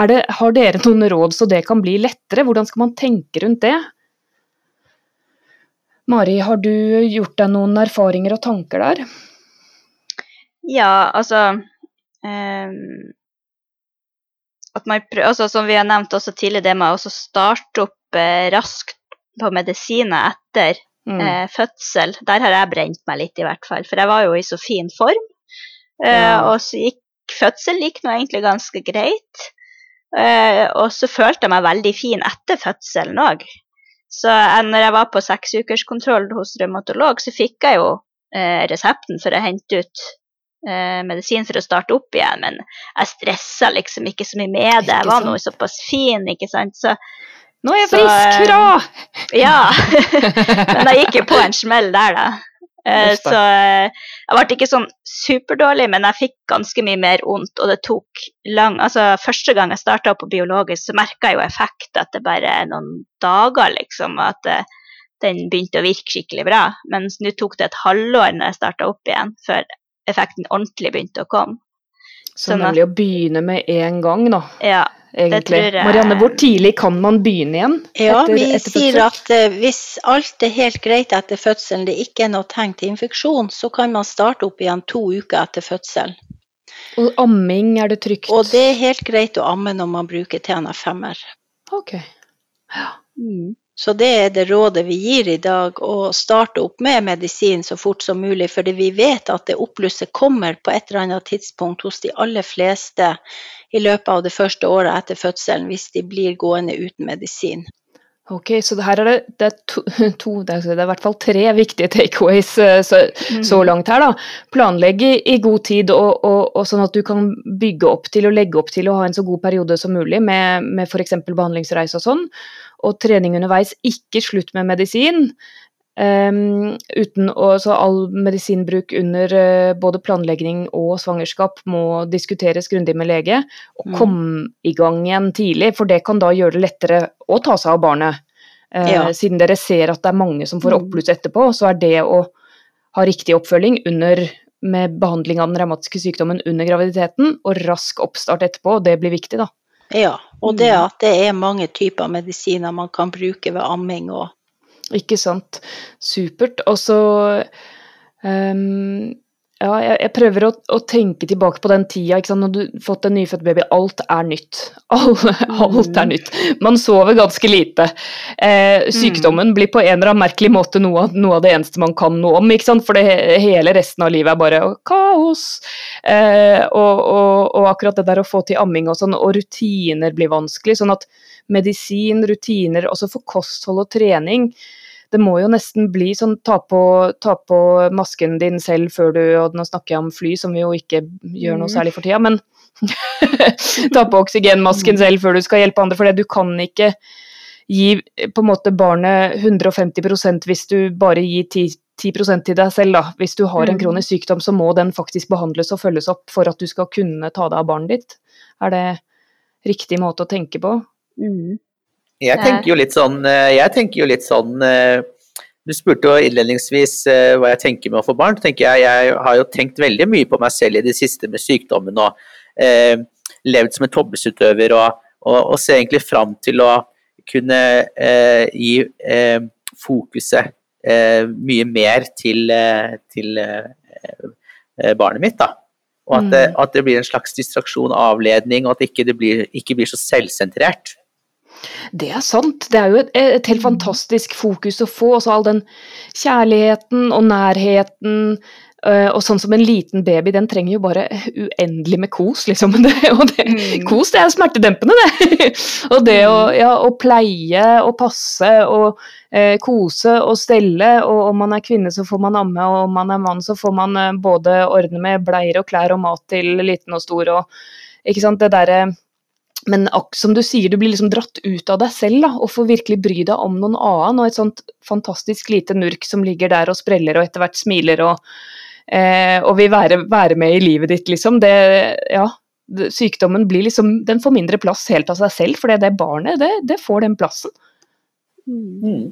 det, har dere noen råd så det kan bli lettere? Hvordan skal man tenke rundt det? Mari, har du gjort deg noen erfaringer og tanker der? Ja, altså um, at man altså Som vi har nevnt også tidligere, det med å starte opp eh, raskt på medisiner etter mm. eh, fødsel. Der har jeg brent meg litt, i hvert fall. For jeg var jo i så fin form. Eh, ja. Og så gikk fødsel gikk nå egentlig ganske greit. Uh, og så følte jeg meg veldig fin etter fødselen òg. Så når jeg var på seksukerskontroll hos revmatolog, så fikk jeg jo uh, resepten for å hente ut eh, medisin for å starte opp igjen, men jeg stressa liksom ikke så mye med det. Jeg var nå såpass fin, ikke sant. Så, Nå er jeg Så, frisk, eh, hurra! ja. men jeg gikk jo på en smell der, da. Eh, så eh, jeg ble ikke sånn superdårlig, men jeg fikk ganske mye mer vondt. Og det tok lang Altså, første gang jeg starta på biologisk, så merka jeg jo effekt at det bare er noen dager, liksom. At eh, den begynte å virke skikkelig bra. Mens nå tok det et halvår når jeg starta opp igjen, før effekten ordentlig begynte å komme. Så sånn at- nemlig å begynne med en gang, da. Ja. Egentlig. jeg- Marianne, hvor tidlig kan man begynne igjen? Ja, etter- vi etter sier at uh, hvis alt er helt greit etter fødselen, det ikke er noe tegn til infeksjon, så kan man starte opp igjen to uker etter fødsel. Og amming, er det trygt? Og det er helt greit å amme når man bruker TNF5-er. Ok. Mm. Så det er det rådet vi gir i dag, å starte opp med medisin så fort som mulig, fordi vi vet at det oppblusset kommer på et eller annet tidspunkt hos de aller fleste i løpet av det første året etter fødselen, hvis de blir gående uten medisin. Ok, så her er det, det er to, to det, er, det er i hvert fall tre viktige takeaways eh, så, Mm. så langt her. da. Planlegge i, i god tid, og, og, og sånn at du kan bygge opp til og legge opp til å ha en så god periode som mulig med, med f.eks. behandlingsreise og sånn. Og trening underveis. Ikke slutt med medisin. Um, uten å, så all medisinbruk under uh, både planlegging og svangerskap må diskuteres grundig med lege. Og Mm. kom i gang igjen tidlig, for det kan da gjøre det lettere å ta seg av barnet. Uh, Ja. Siden dere ser at det er mange som får Mm. oppbluss etterpå, så er det å ha riktig oppfølging under med behandling av den revmatiske sykdommen under graviditeten, og rask oppstart etterpå, det blir viktig, da. Ja, og det Mm. at det er mange typer medisiner man kan bruke ved amming òg. Ikke sant. Supert. Og så ehm, Ja, jeg, jeg prøver å, å tenke tilbake på den tida ikke sant? når du har fått en nyfødt baby. Alt er nytt. Alle, alt er nytt. Man sover ganske lite. Eh, sykdommen blir på en eller annen merkelig måte noe noe av det eneste man kan noe om. ikke sant? For det, hele resten av livet er bare kaos. Eh, og, og, og akkurat det der å få til amming og sånn, og rutiner blir vanskelig. Sånn at medisin, rutiner, også for kosthold og trening det må jo nesten bli sånn ta på, ta på masken din selv før du Og nå snakker jeg om fly, som vi jo ikke gjør noe Mm. særlig for tida, men ta på oksygenmasken selv før du skal hjelpe andre, for det du kan ikke gi på en måte barnet 150% hvis du bare gir 10, 10 til deg selv. Da. Hvis du har en Mm. kronisk sykdom, så må den faktisk behandles og følges opp for at du skal kunne ta deg av barnet ditt. Er det riktig måte å tenke på? Mm. Jeg tenker jo litt sånn, eh, jo litt sånn eh, Du spurte jo innledningsvis eh, hva jeg tenker med å få barn. Tenker jeg, jeg har jo tenkt veldig mye på meg selv i det siste med sykdommen og eh, levd som en toppidrettsutøver og, og, og ser egentlig fram til å kunne eh, gi eh, fokuset eh, mye mer til, eh, til eh, eh, barnet mitt. da. Og at det, at det blir en slags distraksjon, avledning, og at ikke det blir, ikke blir så selvsentrert. Det er sant. Det er jo et, et helt fantastisk fokus å få. Også all den kjærligheten og nærheten. øh, og sånn som en liten baby, den trenger jo bare uendelig med kos, liksom. Det, det, Mm. Kos, det er smertedempende, det. og det å, ja, å pleie og passe og eh, kose og stelle, og om man er kvinne så får man amme, og om man er mann så får man eh, både ordne med bleier og klær og mat til liten og stor og Ikke sant, det derre men som du sier, du blir liksom dratt ut av deg selv da, og får virkelig bry deg om noen annen. Og et sånt fantastisk lite nurk som ligger der og spreller og etter hvert smiler og, eh, og vil være, være med i livet ditt, liksom. Det, ja, sykdommen blir liksom Den får mindre plass helt av seg selv, for det barnet, det, det får den plassen. Mm.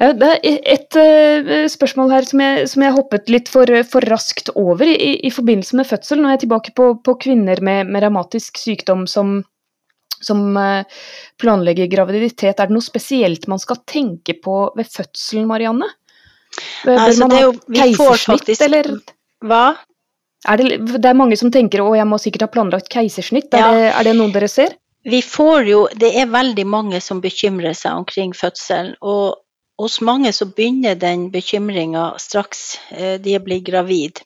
Det er et eh, spørsmål her som jeg, som jeg hoppet litt for, for raskt over i, i forbindelse med fødsel. Nå er jeg tilbake på, på kvinner med, med revmatisk sykdom som, som eh, planlegger graviditet. Er det noe spesielt man skal tenke på ved fødselen, Marianne? Bør Altså, man det ha keisersnitt, eller? Hva? Er det, det er mange som tenker å, jeg må sikkert ha planlagt keisersnitt. Er, Ja. det, er det noen dere ser? Vi får jo Det er veldig mange som bekymrer seg omkring fødselen. Og hos mange så begynner den bekymringa straks eh, de blir gravid.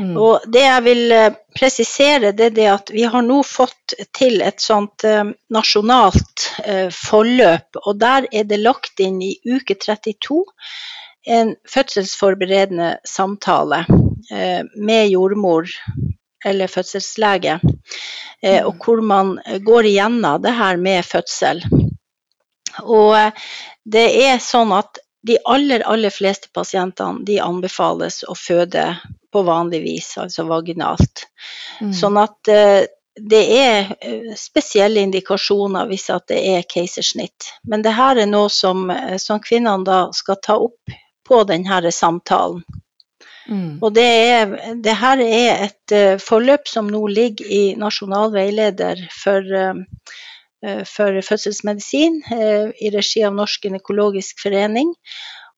Mm. Og det jeg vil eh, presisere, det er det at vi har nå fått til et sånt eh, nasjonalt forløp, og der er det lagt inn i uke 32 en fødselsforberedende samtale. med jordmor eller fødselslege, eh, og hvor man går igjennom det her med fødsel. Og eh, det er sånn at de aller, aller fleste pasientene de anbefales å føde på vanlig vis, altså vaginalt. Mm. Sånn at eh, det er eh, spesielle indikasjoner hvis at det er keisersnitt. Men det her er noe som, som kvinnene da skal ta opp på denne samtalen. Mm. Og det, er, det her er et uh, forløp som nå ligger i nasjonal veileder for, uh, for fødselsmedisin uh, i regi av Norsk gynekologisk forening.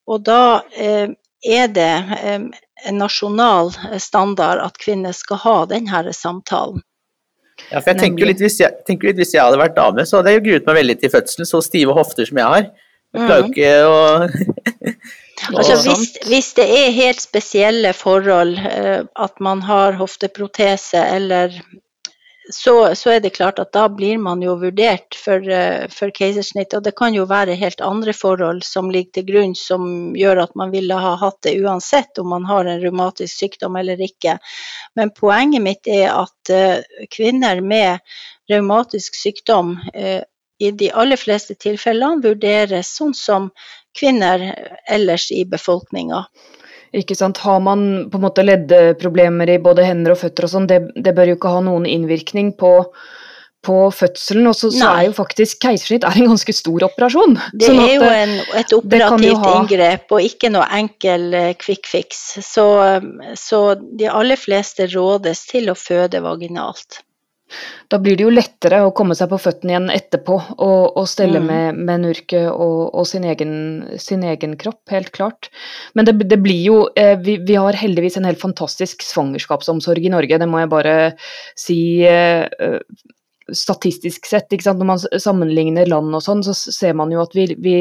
Og da er det en nasjonal standard at kvinner skal ha denne samtalen. Ja, jeg tenker litt, hvis jeg, tenker litt, hvis jeg hadde vært dame, så hadde jeg gruet meg veldig til fødselen. Så stive hofter som jeg har. Jeg klarer Mhm. ikke å Altså, hvis, hvis det er helt spesielle forhold, eh, at man har hofteprotese eller så, så er det klart at da blir man jo vurdert for, eh, for keisersnitt. Og det kan jo være helt andre forhold som ligger til grunn som gjør at man ville ha hatt det uansett om man har en revmatisk sykdom eller ikke. Men poenget mitt er at eh, kvinner med revmatisk sykdom eh, i de aller fleste tilfellene vurderes sånn som kvinner ellers i befolkninga. Ikke sant? Har man på en måte leddeproblemer i både hender og føtter og sånn, det, det bør jo ikke ha noen innvirkning på, på fødselen. Og så, så er jo faktisk keisersnitt er en ganske stor operasjon. Det Sånn er jo eh, en, et operativt ha- inngrep og ikke noe enkel eh, quick fix. Så, eh, så de aller fleste rådes til å føde vaginalt. Da blir det jo lettere å komme seg på føttene igjen etterpå og, og stelle Mm. med, med nurket og, og sin, egen, sin egen kropp, helt klart. Men det, det blir jo eh, vi, vi har heldigvis en helt fantastisk svangerskapsomsorg i Norge, det må jeg bare si. Eh, statistisk sett, når man sammenligner land og sånn, så ser man jo at vi, vi,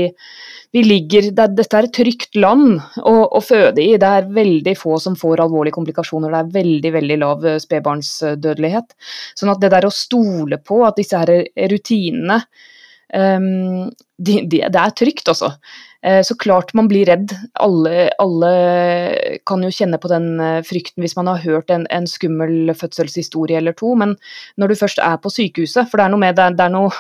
vi ligger det, Dette er et trygt land å, å føde i. Det er veldig få som får alvorlige komplikasjoner. Det er veldig veldig lav eh, spedbarnsdødelighet. Sånn at det der å stole på at disse her rutinene um, de, de, Det er trygt, altså. Eh, Så klart man blir redd. Alle, alle kan jo kjenne på den eh, frykten hvis man har hørt en, en skummel fødselshistorie eller to, men når du først er på sykehuset, for det er noe med det, det er noe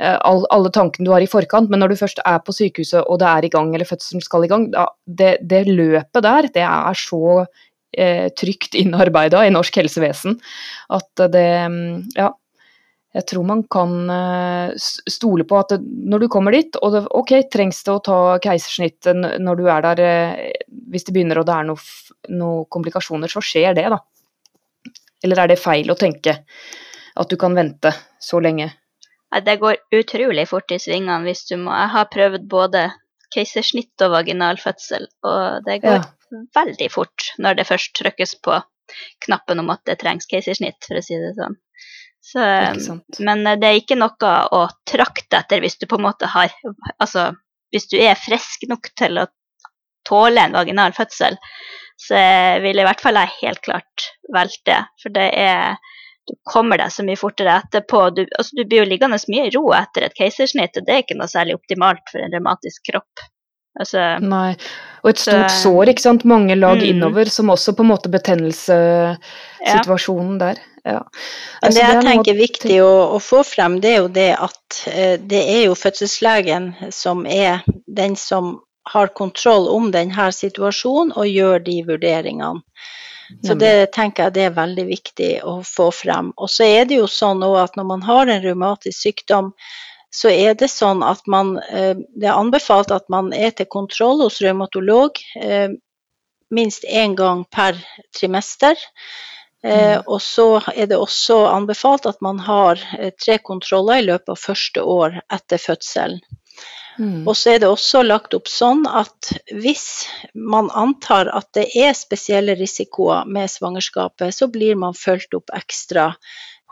eh, all, alle tankene du har i forkant, men når du først er på sykehuset og det er i gang, eller fødselen skal i gang, da, det, det løpet der, det er så eh, trygt innarbeida i norsk helsevesen at det mm, Ja. Jeg tror man kan eh, stole på at når du kommer dit, og det, ok, trengs det å ta keisersnitt når du er der, eh, hvis det begynner og det er noen noe komplikasjoner, så skjer det, da. Eller er det feil å tenke at du kan vente så lenge? Nei, det går utrolig fort i svingene hvis du må Jeg har prøvd både keisersnitt og vaginal fødsel, og det går Ja. veldig fort når det først trykkes på knappen om at det trengs keisersnitt, for å si det sånn. Så, men eh, det er ikke noe å trakte etter hvis du på en måte har Altså, hvis du er frisk nok til å tåle en vaginal fødsel, så vil i hvert fall jeg helt klart velge det. For det er Du kommer deg så mye fortere etterpå. Du, altså, du blir jo liggende mye i ro etter et keisersnitt, og det er ikke noe særlig optimalt for en revmatisk kropp. Altså, Nei. Og et stort Så- sår, ikke sant. Mange lag Mm. innover, som også på en måte betennelsessituasjonen der. Ja. Men Altså, det jeg er tenker er viktig å, å få frem, det er jo det at eh, det er jo fødselslegen som er den som har kontroll om denne situasjonen og gjør de vurderingene. Så det tenker jeg det er veldig viktig å få frem. Og så er det jo sånn at når man har en revmatisk sykdom, så er det sånn at man eh, Det er anbefalt at man er til kontroll hos revmatolog eh, minst én gang per trimester. Eh, og så er det også anbefalt at man har eh, tre kontroller i løpet av første år etter fødselen. Mm. Og så er det også lagt opp sånn at hvis man antar at det er spesielle risikoer med svangerskapet, så blir man fulgt opp ekstra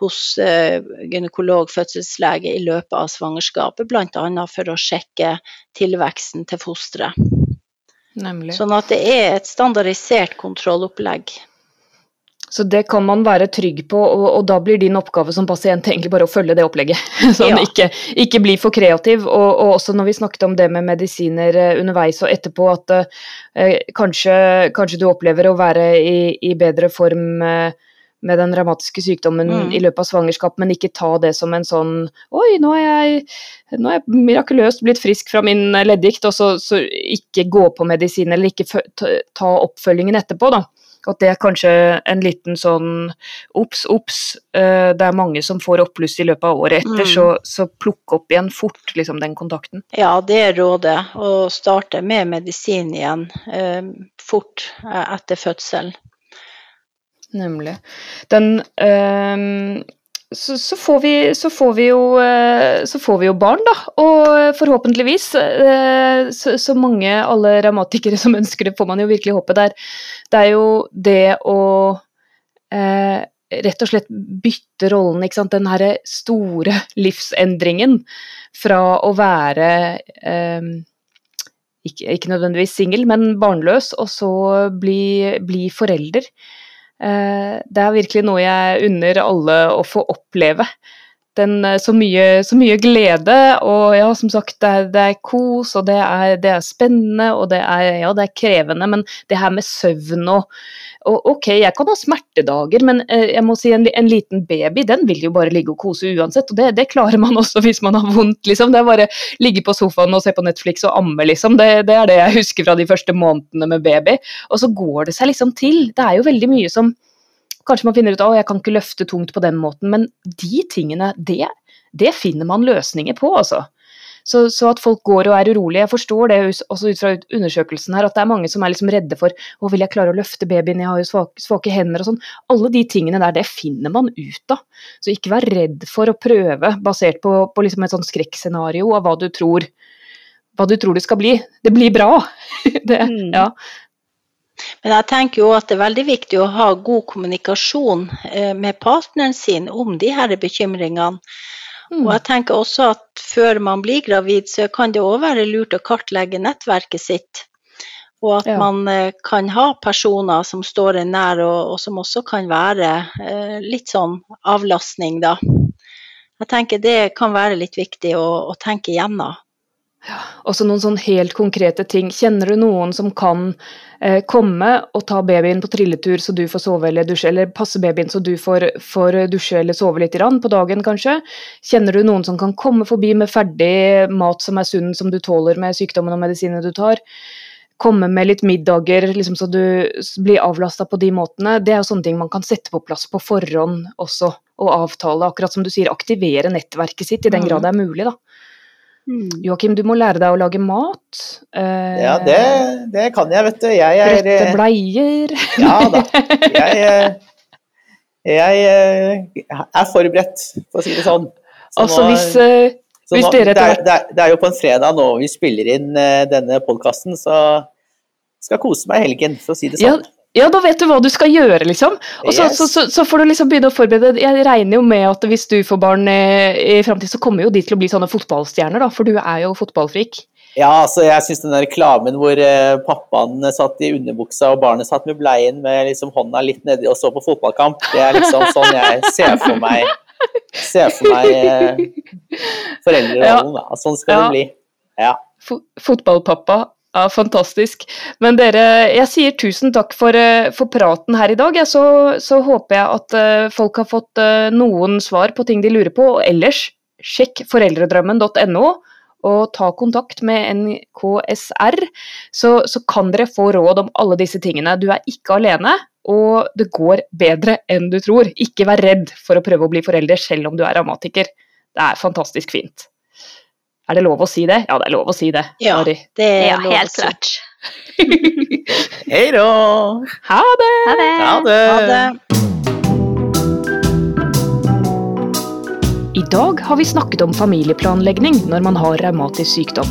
hos eh, gynekolog, fødselslege i løpet av svangerskapet, bl.a. for å sjekke tilveksten til fosteret. Sånn at det er et standardisert kontrollopplegg. Så det kan man være trygg på, og, og, da blir din oppgave som pasient egentlig bare å følge det opplegget. Sånn ja. ikke, ikke bli for kreativ. Og, og, også når vi snakket om det med medisiner eh, underveis og etterpå, at eh, kanskje, kanskje, du opplever å være i, i bedre form eh, med den revmatiske sykdommen mm. i løpet av svangerskap, men ikke ta det som en sånn Oi, nå er jeg, nå er jeg mirakuløst blitt frisk fra min leddgikt, og så, så, ikke gå på medisin, eller ikke ta oppfølgingen etterpå, da. At det er kanskje en liten sånn obs, obs, uh, det er mange som får oppbluss i løpet av året etter, mm. så, så plukk opp igjen fort liksom, den kontakten. Ja, det er rådet. Å starte med medisin igjen uh, fort uh, etter fødselen. Nemlig. Den øh, så, så, får vi, så, får vi jo, eh, så, får vi, jo, barn, da. Og forhåpentligvis eh, så, så mange, alle revmatikere som ønsker det, får man jo virkelig håpe. Det er, det er jo det å eh, rett og slett bytte rollen, ikke sant. Den herre store livsendringen fra å være eh, ikke, ikke, nødvendigvis singel, men barnløs, og så bli, bli forelder. Eh, det er virkelig noe jeg unner alle å få oppleve. Den, eh, så, mye, så mye glede, og ja, som sagt, det er, det er kos, og det er, det er, spennende, og det er, ja, det er krevende, men det her med søvn og, og Ok, jeg kan ha smertedager, men eh, jeg må si en, en, liten baby den vil jo bare ligge og kose uansett, og det, det klarer man også hvis man har vondt, liksom. Det er bare ligge på sofaen og se på Netflix og amme, liksom. Det, det er det jeg husker fra de første månedene med baby. Og så går det seg liksom til. Det er jo veldig mye som Kanskje man finner ut at jeg kan ikke løfte tungt på den måten, men de tingene, det, det finner man løsninger på, altså. Så, så, at folk går og er urolige. Jeg forstår det også ut fra undersøkelsen her, at det er mange som er liksom redde for å vil jeg klare å løfte babyen, jeg har jo svake, svake hender og sånn. Alle de tingene der, det finner man ut av. Så ikke vær redd for å prøve, basert på, på liksom et sånn skrekkscenario av hva du tror hva du tror det skal bli. Det blir bra. det, mm. ja. Men jeg tenker jo at det er veldig viktig å ha god kommunikasjon eh, med partneren sin om de her bekymringene. Mm. Og jeg tenker også at før man blir gravid, så kan det òg være lurt å kartlegge nettverket sitt. Og at ja. man eh, kan ha personer som står en nær, og, og som også kan være eh, litt sånn avlastning, da. Jeg tenker det kan være litt viktig å, å tenke igjennom. Ja, også noen sånn helt konkrete ting. Kjenner du noen som kan eh, komme og ta babyen på trilletur så du får sove eller dusje, eller passe babyen så du får, får dusje eller sove litt på dagen, kanskje? Kjenner du noen som kan komme forbi med ferdig mat som er sunn, som du tåler med sykdommen og medisinene du tar? Komme med litt middager, liksom, så du blir avlasta på de måtene. Det er jo sånne ting man kan sette på plass på forhånd også, og avtale. Akkurat som du sier, aktivere nettverket sitt i den mm. grad det er mulig, da. Mm. Joakim, du må lære deg å lage mat. Eh, ja, det, det, kan jeg, vet du. Jeg er Brette eh, bleier. Ja da. Jeg, eh, jeg, eh, er forberedt, for å si det sånn. Så altså nå, hvis, uh, hvis nå, dere det er, det, er, det er, jo på en fredag nå vi spiller inn uh, denne podkasten, så skal kose meg i helgen, for å si det sånn. Ja, ja, da vet du hva du skal gjøre, liksom. Og så, yes. så, så, så, får du liksom begynne å forberede Jeg regner jo med at hvis du får barn eh, i, i framtiden, så kommer jo de til å bli sånne fotballstjerner, da, for du er jo fotballfrik. Ja, altså jeg syns den der reklamen hvor eh, pappaen satt i underbuksa og barnet satt med bleien med liksom hånda litt nedi og så på fotballkamp, det er liksom sånn jeg ser for meg ser for meg eh, foreldrerollen. Ja. Sånn skal ja. det bli. Ja. Fotballpappa ja, Fantastisk. Men dere, jeg sier tusen takk for, eh, for praten her i dag. Så, så, håper jeg at uh, folk har fått uh, noen svar på ting de lurer på. Og ellers, sjekk foreldredrømmen.no og ta kontakt med NKSR, så, så, kan dere få råd om alle disse tingene. Du er ikke alene, og det går bedre enn du tror. Ikke vær redd for å prøve å bli forelder selv om du er amatiker. Det er fantastisk fint. Er det lov å si det? Ja, det er lov å si det. Ja, Sorry. det er ja, helt klart. Hei da. Ha det. Ha det. Ha det. Ha det. I dag har vi snakket om familieplanlegging når man har revmatisk sykdom.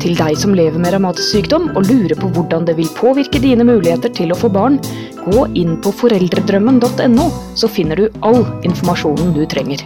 Til deg som lever med revmatisk sykdom og lurer på hvordan det vil påvirke dine muligheter til å få barn, gå inn på foreldredrømmen.no, så finner du all informasjonen du trenger.